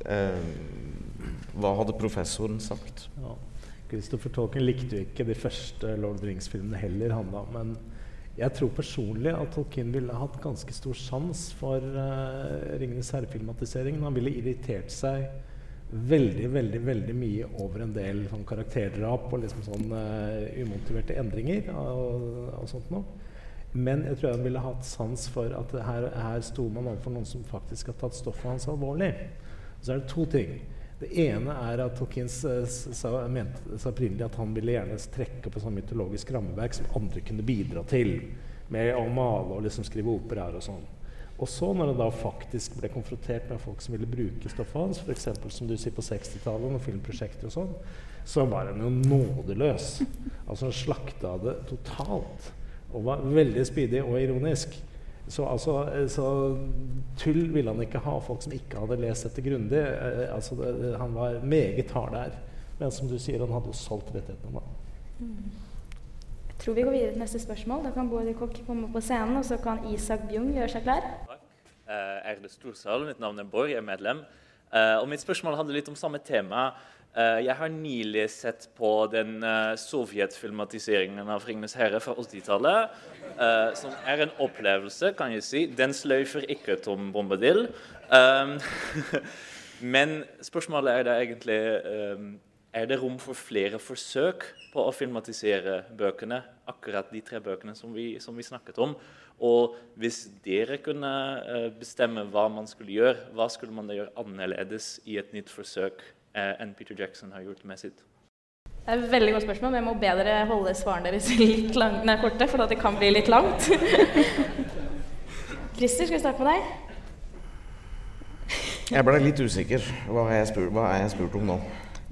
eh, Hva hadde professoren sagt? Ja. Christopher Tolkien likte jo ikke de første Lord of the Rings-filmene heller, han da. Men jeg tror personlig at Tolkien ville hatt ganske stor sans for uh, 'Ringenes herre'-filmatiseringen. Han ville irritert seg veldig veldig, veldig mye over en del sånn karakterdrap og liksom sånn uh, umotiverte endringer og, og sånt noe. Men jeg tror han ville hatt sans for at her, her sto man overfor noen som faktisk har tatt stoffet hans alvorlig. Så er det to ting. Det ene er at Tolkien sa, mente opprinnelig at han ville gjerne trekke et sånn mytologisk rammeverk som andre kunne bidra til. Med å male og liksom skrive operaer og sånn. Og så, når han da faktisk ble konfrontert med folk som ville bruke stoffet hans, f.eks. som du sier på 60-tallet, og filmprosjekter og sånn, så var han jo nådeløs. Altså han slakta det totalt. Og var veldig spydig og ironisk. Så, altså, så, tull ville han ikke ha, folk som ikke hadde lest dette grundig. Eh, altså, det, han var meget hard der. Men som du sier, han hadde jo solgt rettighetene da. Tror vi går videre til neste spørsmål. Da kan Bård Kokk komme på scenen, og så kan Isak Bjung gjøre seg klar. Takk. Eh, Erde storsal, mitt navn er Bård, jeg er medlem. Eh, og mitt spørsmål handler litt om samme tema. Eh, jeg har nylig sett på den eh, sovjetfilmatiseringen av 'Ringenes herre' fra 80-tallet. Uh, eh, som er en opplevelse, kan jeg si. Den sløyfer ikke Tom Bombadil. Um, men spørsmålet er da egentlig um, Er det rom for flere forsøk på å filmatisere bøkene? Akkurat de tre bøkene som vi, som vi snakket om. Og hvis dere kunne bestemme hva man skulle gjøre, hva skulle man da gjøre annerledes i et nytt forsøk? Eh, enn Peter Jackson har gjort med sitt? Det er et veldig godt spørsmål, men jeg må be dere holde svarene deres litt lang, nei, korte, for det kan bli litt langt. Christer, skal vi starte med deg? Jeg ble litt usikker. Hva har jeg spurt, hva er jeg spurt om nå?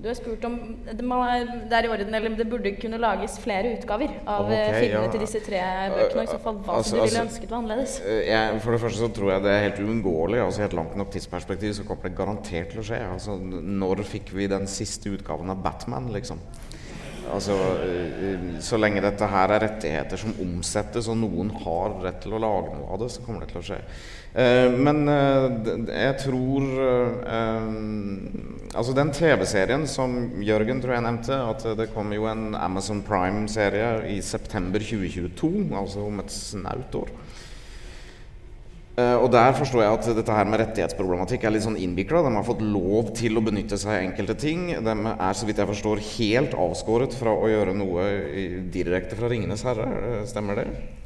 Du har spurt om det er i orden, eller det burde kunne lages flere utgaver av okay, eh, filmene ja. til disse tre bøkene. I så fall hva altså, du ville altså, ønsket var annerledes. Eh, jeg, for det første så tror jeg det er helt uunngåelig. Altså I et langt nok tidsperspektiv så kommer det garantert til å skje. Altså, når fikk vi den siste utgaven av Batman, liksom? Altså, eh, Så lenge dette her er rettigheter som omsettes, og noen har rett til å lage noe av det, så kommer det til å skje. Eh, men eh, jeg tror eh, Altså den TV-serien som Jørgen tror jeg nevnte, at det kommer jo en Amazon Prime-serie i september 2022, altså om et snaut år. Og der forstår jeg at dette her med rettighetsproblematikk er litt sånn innvikla. De har fått lov til å benytte seg av enkelte ting. De er så vidt jeg forstår helt avskåret fra å gjøre noe direkte fra 'Ringenes herre'. Stemmer det?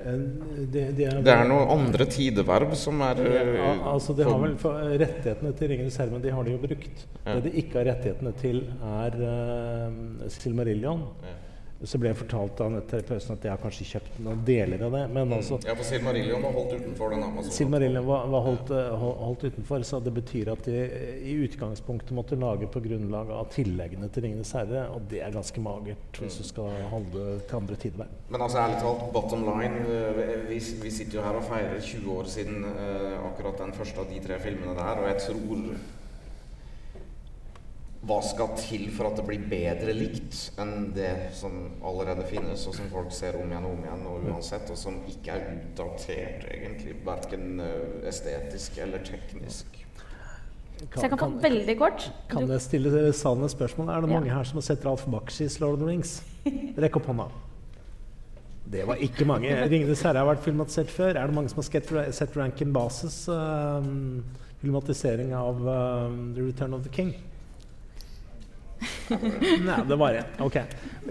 Det, det, er, Det er noen andre tideverv som er eh, Ja, altså de har vel for, Rettighetene til Ringenes herre, de har de jo brukt. Ja. Det de ikke har rettighetene til, er uh, Silmarillion. Så ble jeg fortalt av terapeuten at jeg har kanskje kjøpt noen deler av det. Men altså, Ja, for Silmarillion var holdt utenfor den Amazon. Silmarillion var, var holdt, eh, holdt utenfor, så det betyr at de i utgangspunktet måtte lage på grunnlag av tilleggene til 'Ringenes herre', og det er ganske magert hvis du skal holde til andre tider. Men altså ærlig talt, bottom line eh, vi, vi sitter jo her og feirer 20 år siden eh, akkurat den første av de tre filmene der, og jeg tror Hva skal til for at det blir bedre likt enn det som allerede finnes, og som folk ser om igjen og om igjen og uansett, og som ikke er utdatert, egentlig, verken eh, estetisk eller teknisk? Så jeg kan få veldig kort. Kan Du- jeg stille Sanne spørsmål? Er det Ja. mange her som har sett Ralf Bakshi's Lord of the Rings? Rekk opp hånda. Det var ikke mange. 'Ringenes herre' har vært filmatisert før. Er det mange som har sett Rankin Bases um, filmatisering av um, 'The Return of the King'? Nei, det var én. Ok.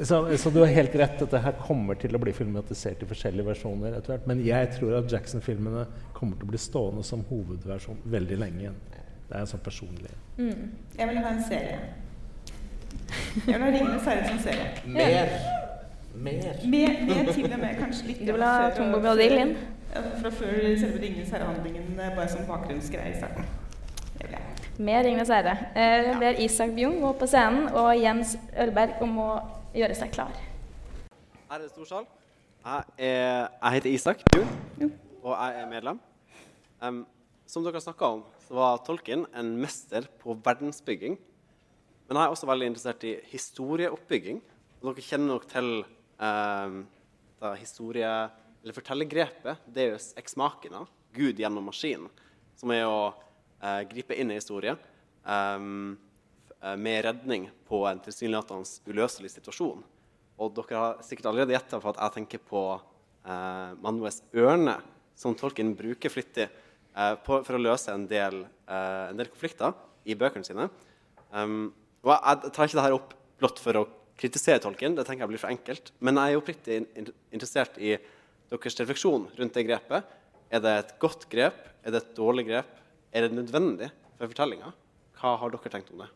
Så, så du har helt rett. Dette her kommer til å bli filmatisert i forskjellige versjoner etter hvert. Men jeg tror at Jackson-filmene kommer til å bli stående som hovedversjon veldig lenge igjen. Det er sånn personlig. Mm. Jeg vil ha en serie. Jeg vil ha 'Ringenes herre' som serie. Mer. Mer. Mer, mer til og med, kanskje litt Du vil ha tombo Tom Bombadil inn? Fra før selve 'Ringenes herre'-handlingen, eh, bare som bakgrunnsgreie i starten. Med Ringenes herre. Eh, Jeg ber Isak Bjung gå på scenen og Jens Ølberg om å gjøre seg klar. Er det storsal. Jeg, er, jeg heter Isak Bjung, og jeg er medlem. Um, som dere snakka om, så var Tolkien en mester på verdensbygging. Men jeg er også veldig interessert i historieoppbygging. Og dere kjenner nok til um, da historie... Eller fortellergrepet Deus ex machina, Gud gjennom maskinen, som er å eh, gripe inn i historie eh, med redning på en tilsynelatende uløselig situasjon. Og dere har sikkert allerede gjetta for at jeg tenker på eh, Manues ørne, som Tolkien bruker flittig eh, på, for å løse en del, eh, en del konflikter i bøkene sine. Um, og jeg, jeg tar ikke det her opp blott for å kritisere Tolkien, det tenker jeg blir for enkelt. Men jeg er oppriktig in interessert i deres refleksjon rundt det grepet. Er det et godt grep? Er det et dårlig grep? Er det nødvendig for fortellinga? Hva har dere tenkt om det?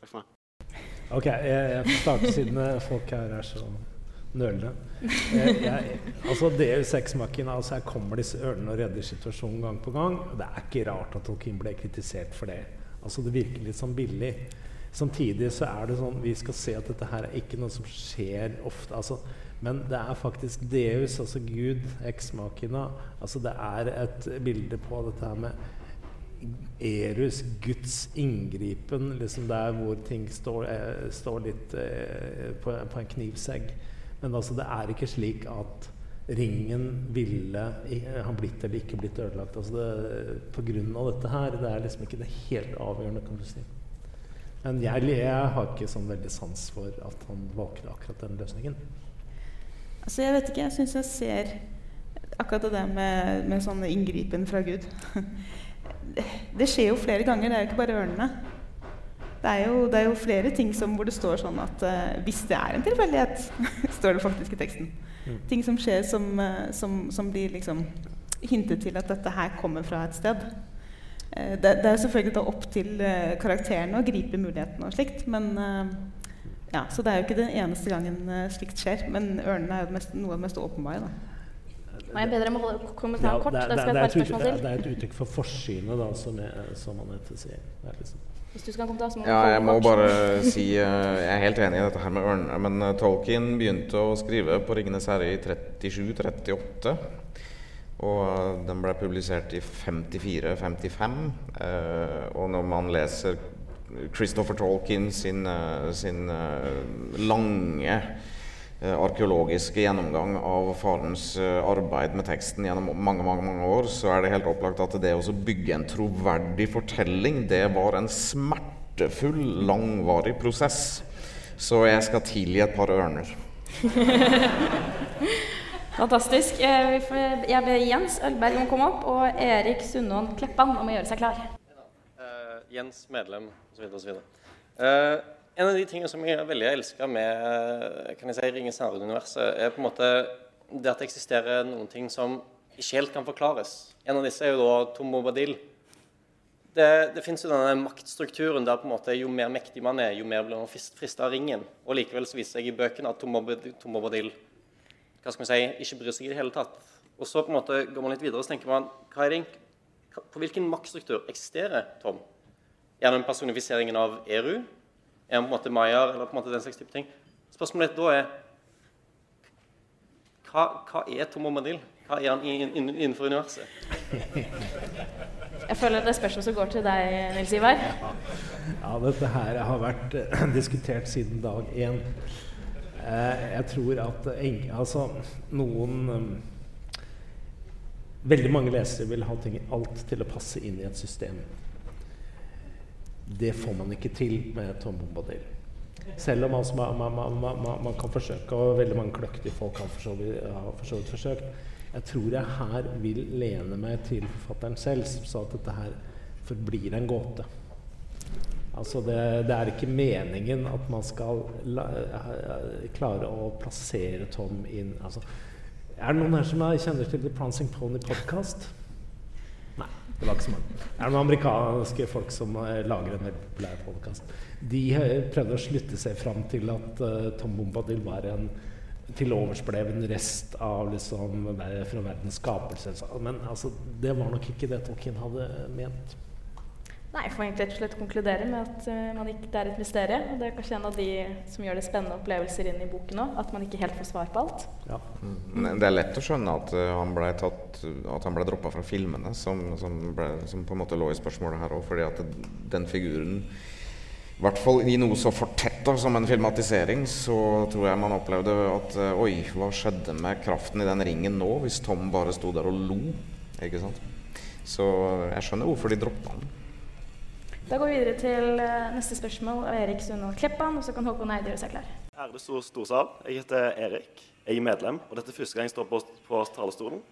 Takk for meg. Ok, jeg, jeg får starte siden eh, folk her er så nølende. Jeg, jeg, altså Deus ex machina, altså her kommer disse ørnene og redder situasjonen gang på gang. Det er ikke rart at Tolkien ble kritisert for det. Altså Det virker litt sånn billig. Samtidig så er det sånn vi skal se at dette her er ikke noe som skjer ofte. altså men det er faktisk Deus, altså Gud, ex machina. Altså det er et bilde på dette her med Erus, Guds inngripen, liksom der hvor ting står, eh, står litt eh, på, på en knivsegg. Men altså, det er ikke slik at ringen ville ha blitt eller ikke blitt ødelagt. Altså det, på grunn av dette her. Det er liksom ikke det helt avgjørende, kan du si. Men jeg, jeg har ikke sånn veldig sans for at han valgte akkurat den løsningen. Altså, jeg vet ikke. Jeg syns jeg ser akkurat det med, med sånn inngripen fra Gud. Det, skjer jo flere ganger. Det er jo ikke bare ørnene. Det er jo, det er jo flere ting som, hvor det står sånn at uh, hvis det er en tilfeldighet, står det faktisk i teksten. Mm. Ting som skjer som, uh, som, som blir liksom hintet til at dette her kommer fra et sted. Uh, det, det er selvfølgelig da opp til karakterene å gripe mulighetene og slikt, men ja, Så det er jo ikke den eneste gangen slikt skjer. Men ørnene er jo mest, noe av det mest åpenbare. Da. Må jeg be dere å holde kommentaren kort? det, Da det, skal det, jeg er uttrykk, det er et uttrykk for forsynet, da, som, jeg, som Anette sier. Det er liksom. Hvis du skal en så må du Ja, jeg må kort. bare si uh, Jeg er helt enig i dette her med Ørn, Men uh, Tolkien begynte å skrive på 'Ringenes herre' i 37-38. Og eh, den ble publisert i 54-55. eh, og når man leser Christopher Tolkien sin, sin lange arkeologiske gjennomgang av farens eh, arbeid med teksten gjennom mange mange, mange år, så er det helt opplagt at det å bygge en troverdig fortelling, det var en smertefull, langvarig prosess. Så jeg skal tilgi et par ørner. Fantastisk. Eh, vi får- Jeg ber Jens Ølberg om å komme opp, og Erik Sundån Kleppan om å gjøre seg klar. Uh, Jens medlem osv. osv. En av de tingene som jeg veldig elsker med kan jeg si, Ringens herre-universet, er på en måte det at det eksisterer noen ting som ikke helt kan forklares. En av disse er jo da Tom Bobadil. Det, det fins jo denne maktstrukturen der på en måte jo mer mektig man er, jo mer blir man frista av ringen. Og likevel så viser jeg i bøkene at Tom Bobadil, hva skal man si, ikke bryr seg i det hele tatt. Og så på en måte går man litt videre og tenker man hva er det, på hvilken maktstruktur eksisterer Tom? Gjennom personifiseringen av Eru? Er han på en måte Mayar, eller på en måte den slags type ting? Spørsmålet da er hva, hva er Tom Bombadil? Hva er han inn- inn- innenfor universet? Jeg føler det er spørsmål som går til deg, Nils Ivar. Ja, dette her har vært eh, diskutert siden dag én. Eh, jeg tror at altså, noen um, Veldig mange lesere vil ha ting, alt til å passe inn i et system. Det får man ikke til med Tom Bombadil. Selv om altså, man, man, man, man, kan forsøke, og veldig mange kløktige folk har for så vidt, vidt forsøkt. Jeg tror jeg her vil lene meg til forfatteren selv, som sa at dette her forblir en gåte. Altså det, det er ikke meningen at man skal la, eh, klare å plassere Tom inn altså, Er det noen her som er- kjenner til The Prancing Pony Podcast? Det var ikke så mange. Er noen amerikanske folk som eh, lager en veldig populær podkast? De eh, prøvde å slutte seg fram til at uh, Tom Bombadil var en til overs ble en rest av liksom, fra verdens skapelse. Men altså, det var nok ikke det Tolkien hadde ment. Nei, jeg får egentlig rett og slett konkludere med at eh, man ikke, det er et mysterium. Og det er kanskje en av de som gjør det spennende opplevelser inn i boken òg. At man ikke helt får svar på alt. Men Det er lett å skjønne at uh, han ble, tatt, at han ble droppa fra filmene, som, som, ble, som på en måte lå i spørsmålet her òg. Fordi at den figuren i hvert fall i noe så fortetta som en filmatisering, så tror jeg man opplevde at uh, Oi, hva skjedde med kraften i den ringen nå, hvis Tom bare sto der og lo? Ikke sant? Så jeg skjønner hvorfor de droppa han. Da går vi videre til eh, neste spørsmål av Erik Sundvold Kleppan, og så kan Håkon Eide gjøre seg klar. Ærede stor, storsal. Jeg heter Erik. Jeg er medlem, og dette er første gang jeg står på, på talerstolen.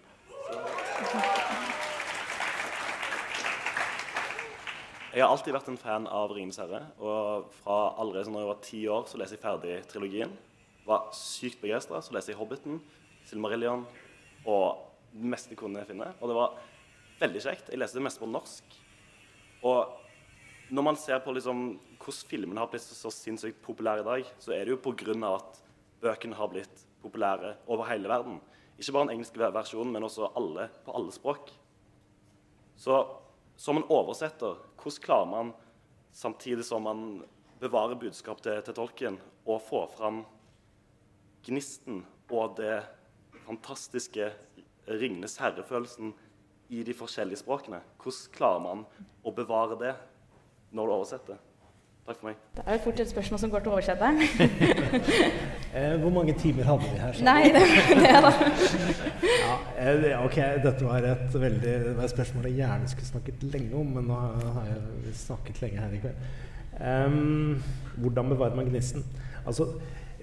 Jeg har alltid vært en fan av 'Ringenes herre', og fra allerede når jeg var ti år, så leser jeg ferdig trilogien. Var sykt begeistra. Så leser jeg 'Hobbiten', 'Silmarillion' og det meste jeg kunne finne. Og det var veldig kjekt. Jeg leste det meste på norsk. Og når man ser på liksom hvordan filmene har blitt så sinnssykt populære i dag, så er det jo pga. at bøkene har blitt populære over hele verden. Ikke bare den engelske versjonen, men også alle, på alle språk. Så som en oversetter, hvordan klarer man, samtidig som man bevarer budskap til, til tolken, å få fram gnisten og det fantastiske Ringenes herre-følelsen i de forskjellige språkene? Hvordan klarer man å bevare det når du oversetter? Takk for meg. Det er jo fort et spørsmål som går til oversetteren. Eh, hvor mange timer hadde vi her? Nei, det var det, da. ja, eh, ok, dette var et veldig det var et spørsmål jeg gjerne skulle snakket lenge om, men nå har jeg snakket lenge her i kveld. Um, hvordan bevarer man gnisten? Altså,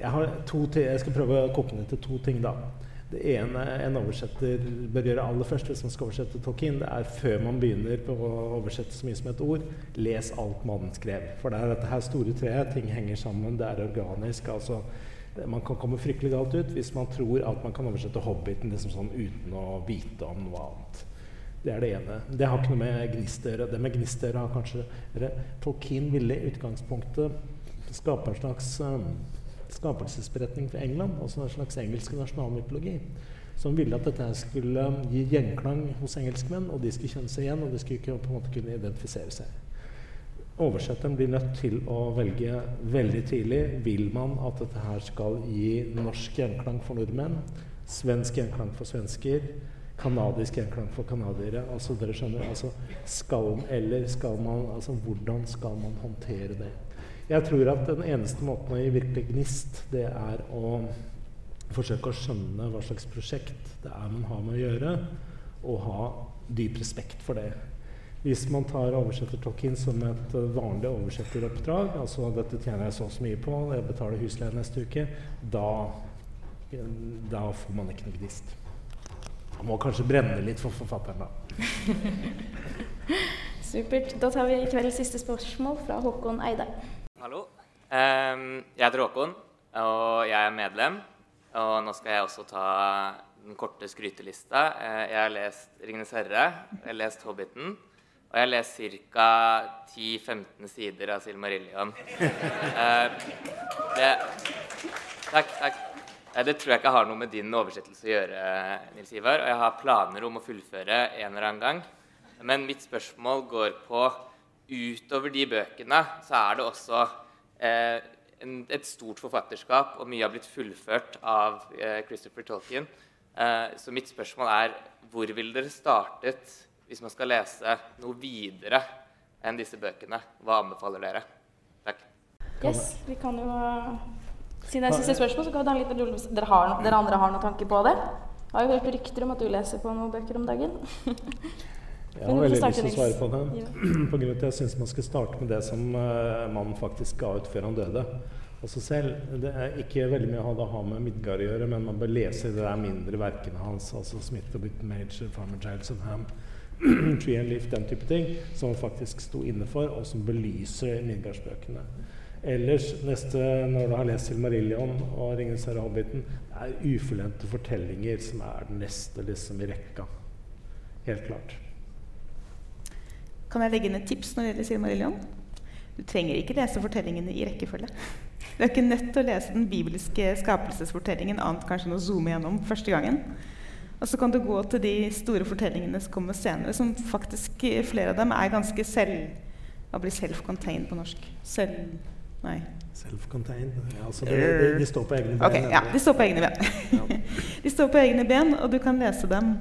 jeg, har to jeg skal prøve å koke ned til to ting, da. Det ene en oversetter bør gjøre aller først hvis man skal oversette Tolkien, det er før man begynner på å oversette så mye som et ord, les alt mannen skrev. For det er dette her store treet, ting henger sammen, det er organisk. altså man kan komme fryktelig galt ut hvis man tror at man kan oversette 'Hobbiten' liksom sånn uten å vite om noe annet. Det er det ene. Det har ikke noe med gnist. Det med gnist har kanskje Tolkien ville i utgangspunktet skape en slags um, skapelsesberetning for England, altså en slags engelsk nasjonalmytologi. Som ville at dette skulle gi gjenklang hos engelskmenn, og de skulle kjenne seg igjen, og de skulle ikke på en måte kunne identifisere seg. Oversetteren blir nødt til å velge veldig tidlig vil man at dette her skal gi norsk gjenklang for nordmenn, svensk gjenklang for svensker, kanadisk gjenklang for canadiere. Altså, dere skjønner, altså, skal, eller skal man, altså, hvordan skal man håndtere det? Jeg tror at den eneste måten å gi virkelig gnist, det er å forsøke å skjønne hva slags prosjekt det er man har med å gjøre, og ha dyp respekt for det. Hvis man tar oversettertolken som et uh, vanlig oversetteroppdrag, altså dette tjener jeg så og så mye på, jeg betaler husleie neste uke, da, da får man ikke noe gnist. Man må kanskje brenne litt for forfatteren, da. Supert. Da tar vi i kveld siste spørsmål fra Håkon Eide. Hallo. Jeg heter Håkon, og jeg er medlem. Og nå skal jeg også ta den korte skrytelista. Eh, Jeg har lest 'Ringenes herre', jeg har lest 'Hobbiten', og jeg har lest ca. 10-15 sider av 'Silmarillion'. Eh, Det, takk, takk. Eh, Det tror jeg ikke har noe med din oversettelse å gjøre, Nils Ivar. Og jeg har planer om å fullføre en eller annen gang. Men mitt spørsmål går på Utover de bøkene så er det også eh, en, et stort forfatterskap, og mye har blitt fullført av eh, Christopher Tolkien. Eh, så mitt spørsmål er hvor ville dere startet hvis man skal lese noe videre enn disse bøkene? Hva anbefaler dere? Takk. Yes, vi kan jo Siden det er siste spørsmål, så kan vi ta en liten rulle hvis dere, har, no- dere andre har noen tanker på det. Jeg har jo hørt rykter om at du leser på noen bøker om dagen. Jeg har veldig lyst til å svare på den. det. Ja. På grunn av at jeg syns man skal starte med det som uh, mannen faktisk ga ut før han døde. Altså selv, Det er ikke veldig mye å ha med Midgard å gjøre, men man bør lese de der mindre verkene hans. altså Smith og Bitten Major, Farmer Giles and Ham, Tree and Leaf, den type ting, som han faktisk sto inne for, og som belyser Midgardsbøkene. Ellers, neste, når du har lest Silmarillion og 'Ringenes herre' 'Hobbiten', det er ufullendte fortellinger som er den neste liksom, i rekka. Helt klart. Kan jeg legge inn et tips når det gjelder Silmarillion? Du trenger ikke lese fortellingene i rekkefølge. Du er ikke nødt til å lese den bibelske skapelsesfortellingen annet kanskje enn å zoome gjennom første gangen. Og så kan du gå til de store fortellingene som kommer senere, som faktisk eh, flere av dem er ganske selv... Hva blir self-contained på norsk? Selv... Nei. Self-contained. Ja, altså de, de, de står på egne ben. Okay, ja, de står på egne ben. de står på egne ben, og du kan lese dem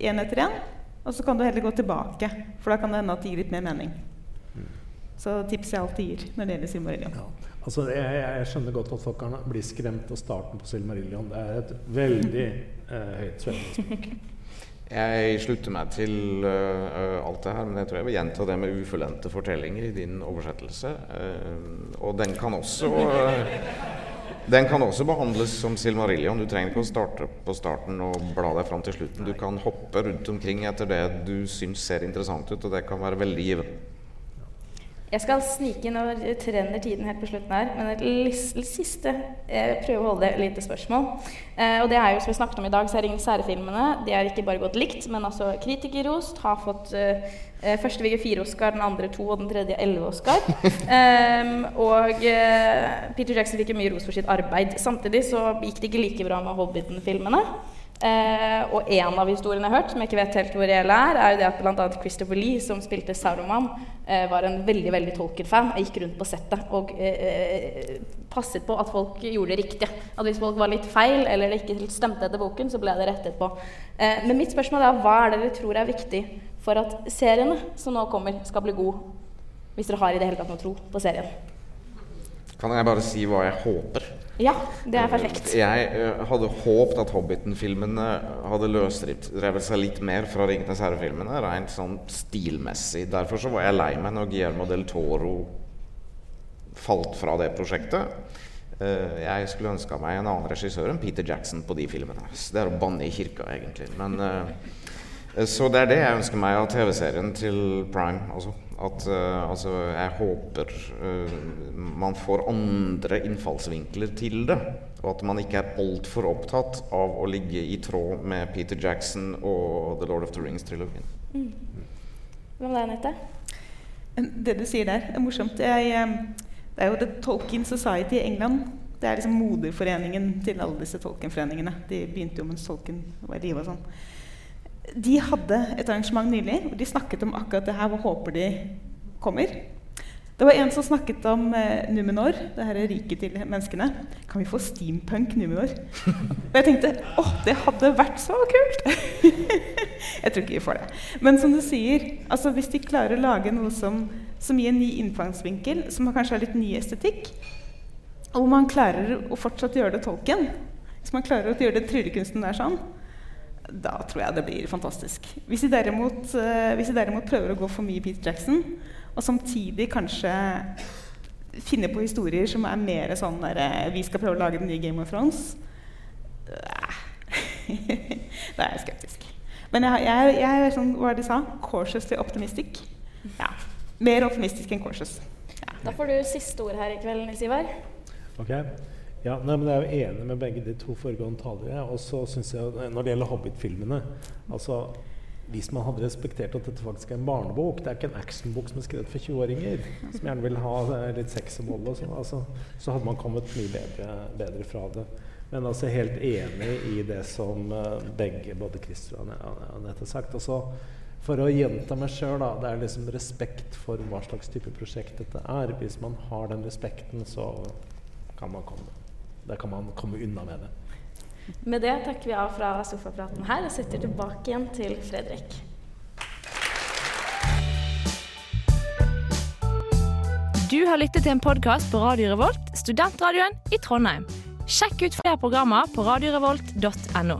én etter én. Og så kan du heller gå tilbake, for da kan det hende at det gir litt mer mening. Så tips jeg alltid gir når det gjelder Silmarillion. Altså, jeg, jeg skjønner godt at folk kan bli skremt av starten på Silmarillion. Det er et veldig eh, høyt svevende. Jeg slutter meg til uh, alt det her, men jeg tror jeg vil gjenta det med ufullendte fortellinger i din oversettelse. Uh, og den kan også øh, Den kan også behandles som Silmarillion. Du trenger ikke å starte på starten og bla deg fram til slutten. Du kan hoppe rundt omkring etter det du syns ser interessant ut, og det kan være veldig givende. Jeg skal snike inn og trener tiden helt på slutten her, men et siste eh, prøve å holde det lite spørsmål. Eh, og det er jo som vi snakket om i dag, så er ingen særfilmene. de er ikke bare godt likt, men altså kritikerrost. Har fått eh, eh, første VG 4-Oscar, den andre to og den tredje elleve Oscar. Em, og eh, Peter Jackson fikk jo mye ros for sitt arbeid. Samtidig så gikk det ikke like bra med Hobbiten-filmene. Eh, og en av historiene jeg har hørt, som jeg ikke vet helt hvor reell er, er jo det at bl.a. Christopher Lee, som spilte Sauroman, eh, var en veldig veldig Tolkien-fan Jeg gikk rundt på settet og eh, passet på at folk gjorde det riktige. At hvis folk var litt feil eller det ikke stemte etter boken, så ble det rettet på. Eh, men mitt spørsmål er hva er det dere tror er viktig for at seriene som nå kommer, skal bli gode? Hvis dere har i det hele tatt noe tro på serien. Kan jeg bare si hva jeg håper? Ja, det er perfekt. Jeg eh, hadde håpet at Hobbiten-filmene hadde løsrevet seg litt mer fra Ringenes herre-filmene, rent sånn stilmessig. Derfor så var jeg lei meg når Guillermo del Toro falt fra det prosjektet. Eh, jeg skulle ønska meg en annen regissør enn Peter Jackson på de filmene. Så det er å banne i kirka, egentlig. Men, eh, så det er det jeg ønsker meg av TV-serien til Prime. Altså. At, uh, altså, jeg håper uh, man får andre innfallsvinkler til det. Og at man ikke er altfor opptatt av å ligge i tråd med Peter Jackson og The Lord of the Rings-trilogien. Mm. Hva med deg, Anette? Det du sier der, er morsomt. Jeg, eh, det er jo The Tolkien Society i England. Det er liksom moderforeningen til alle disse Tolkien-foreningene. De begynte jo mens Tolkien var i live og sånn. De hadde et arrangement nylig hvor de snakket om akkurat det her. Hva håper de kommer? Det var en som snakket om eh, Numenor, det her riket til menneskene. Kan vi få steampunk Numenor? Og jeg tenkte åh, det hadde vært så kult! jeg tror ikke vi får det. Men som du sier, altså hvis de klarer å lage noe som, som gir en ny innfangsvinkel, som kanskje har litt ny estetikk, og man klarer å fortsatt gjøre det tolken Hvis man klarer å gjøre det tryllekunsten der sånn, da tror jeg det blir fantastisk. Hvis de, derimot, eh, hvis de derimot prøver å gå for mye Peter Jackson, og samtidig kanskje finne på historier som er mer sånn der eh, Vi skal prøve å lage den nye Game of Thrones. eh, da er jeg skeptisk. Men jeg, jeg, jeg er sånn, hva var det de sa? Cautiously optimistic. Ja. Mer optimistisk enn cautious. Da får du siste ord her i kveld, Nils Ivar. Ok. Ja, nei, men Jeg er jo enig med begge de to foregående talere. Og så synes jeg, Når det gjelder Hobbit-filmene altså, Hvis man hadde respektert at dette faktisk er en barnebok Det er ikke en actionbok som er skrevet for 20-åringer som gjerne vil ha eh, litt sex og vold og sånn. Altså, så hadde man kommet mye bedre, bedre fra det. Men altså helt enig i det som eh, begge, både Christer og Anette har sagt. Altså, for å gjenta meg sjøl, da. Det er liksom respekt for hva slags type prosjekt dette er. Hvis man har den respekten, så kan man komme, da kan man komme unna med det. Med det takker vi av fra sofapraten her og setter tilbake igjen til Fredrik. Du har lyttet til en podkast på Radio Revolt, studentradioen i Trondheim. Sjekk ut flere programmer på radiorevolt.no.